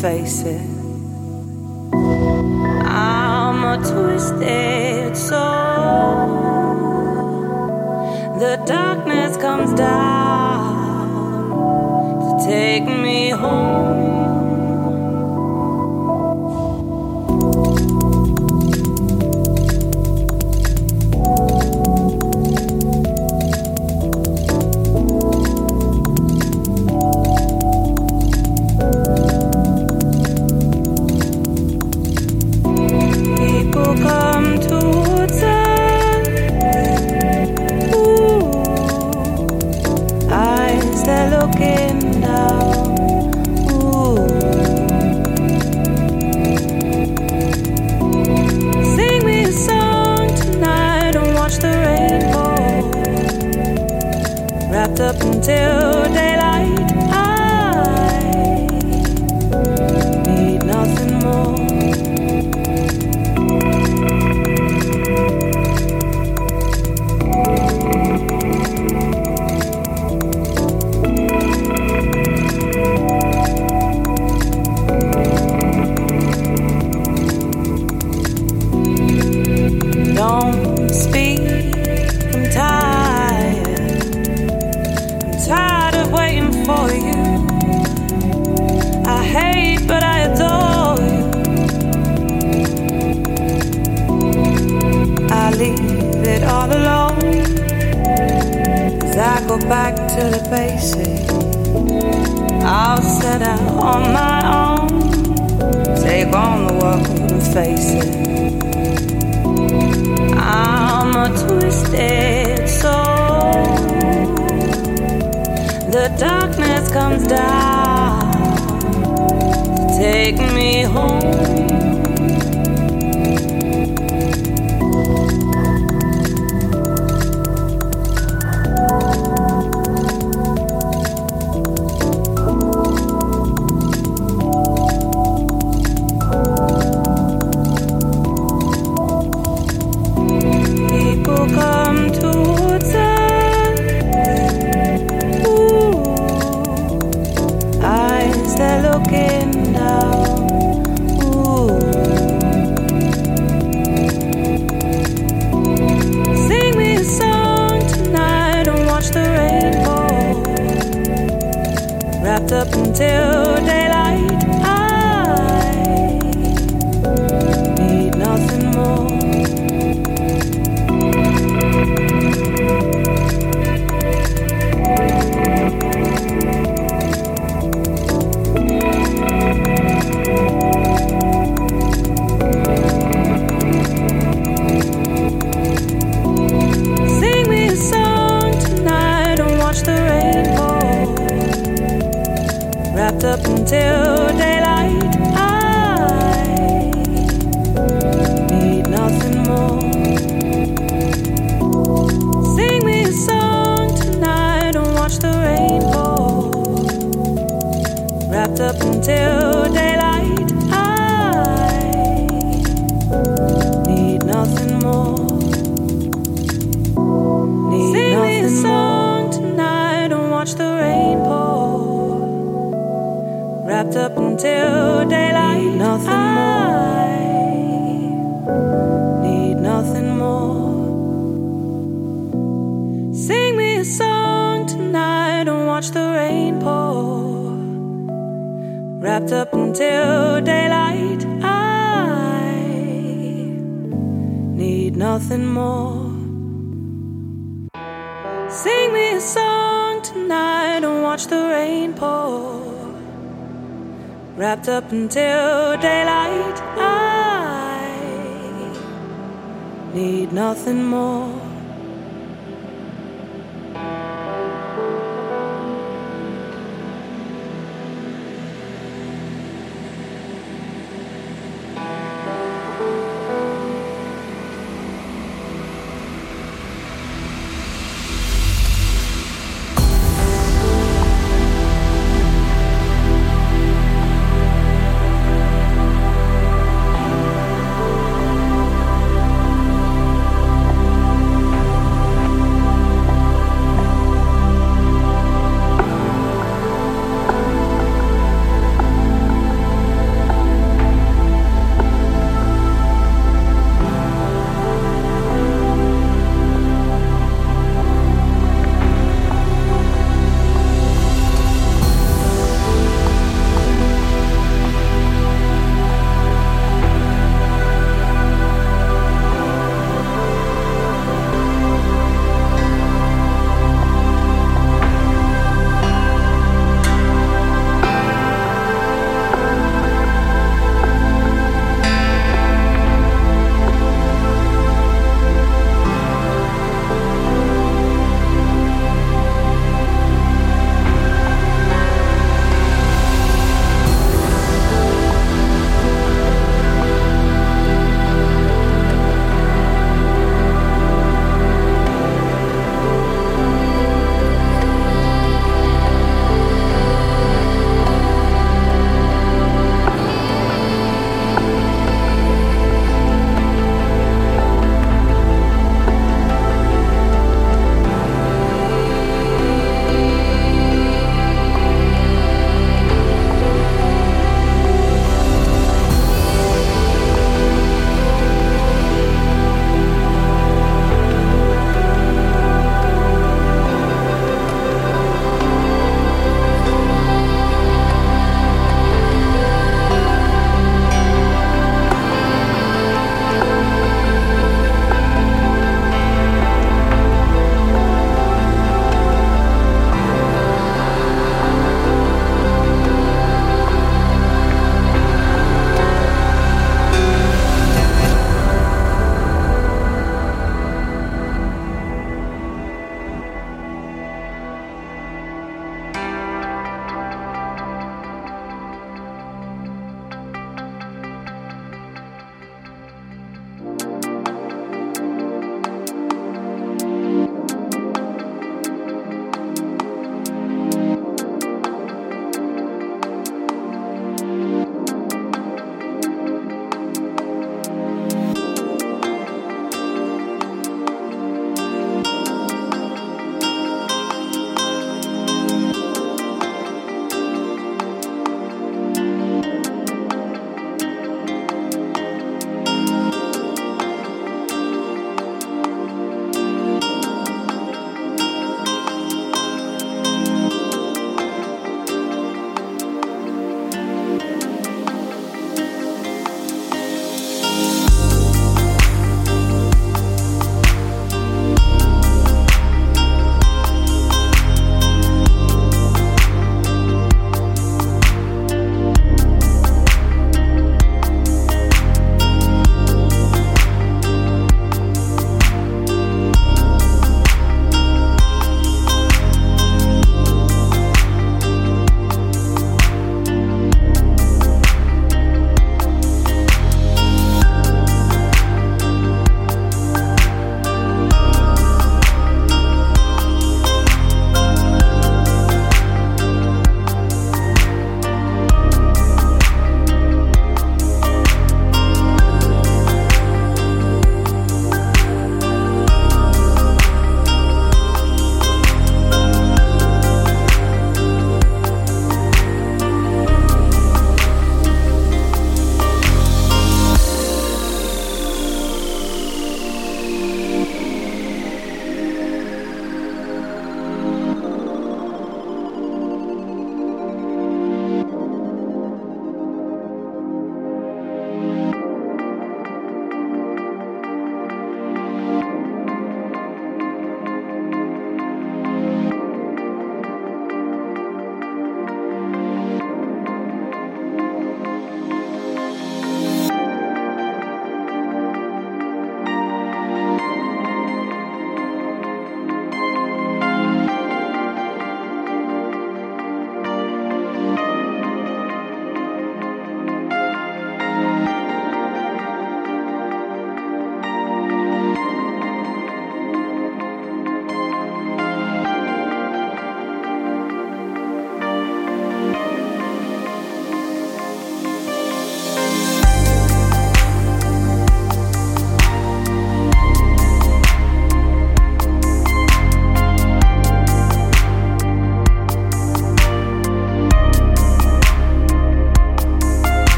faces. watch the rainbow wrapped up until daylight. I need nothing more. Sing me a song tonight and watch the rainbow wrapped up until. until daylight. Need nothing I more. Need nothing more. Sing me a song tonight and watch the rain pour. Wrapped up until daylight. I need nothing more. wrapped up until daylight. I need nothing more.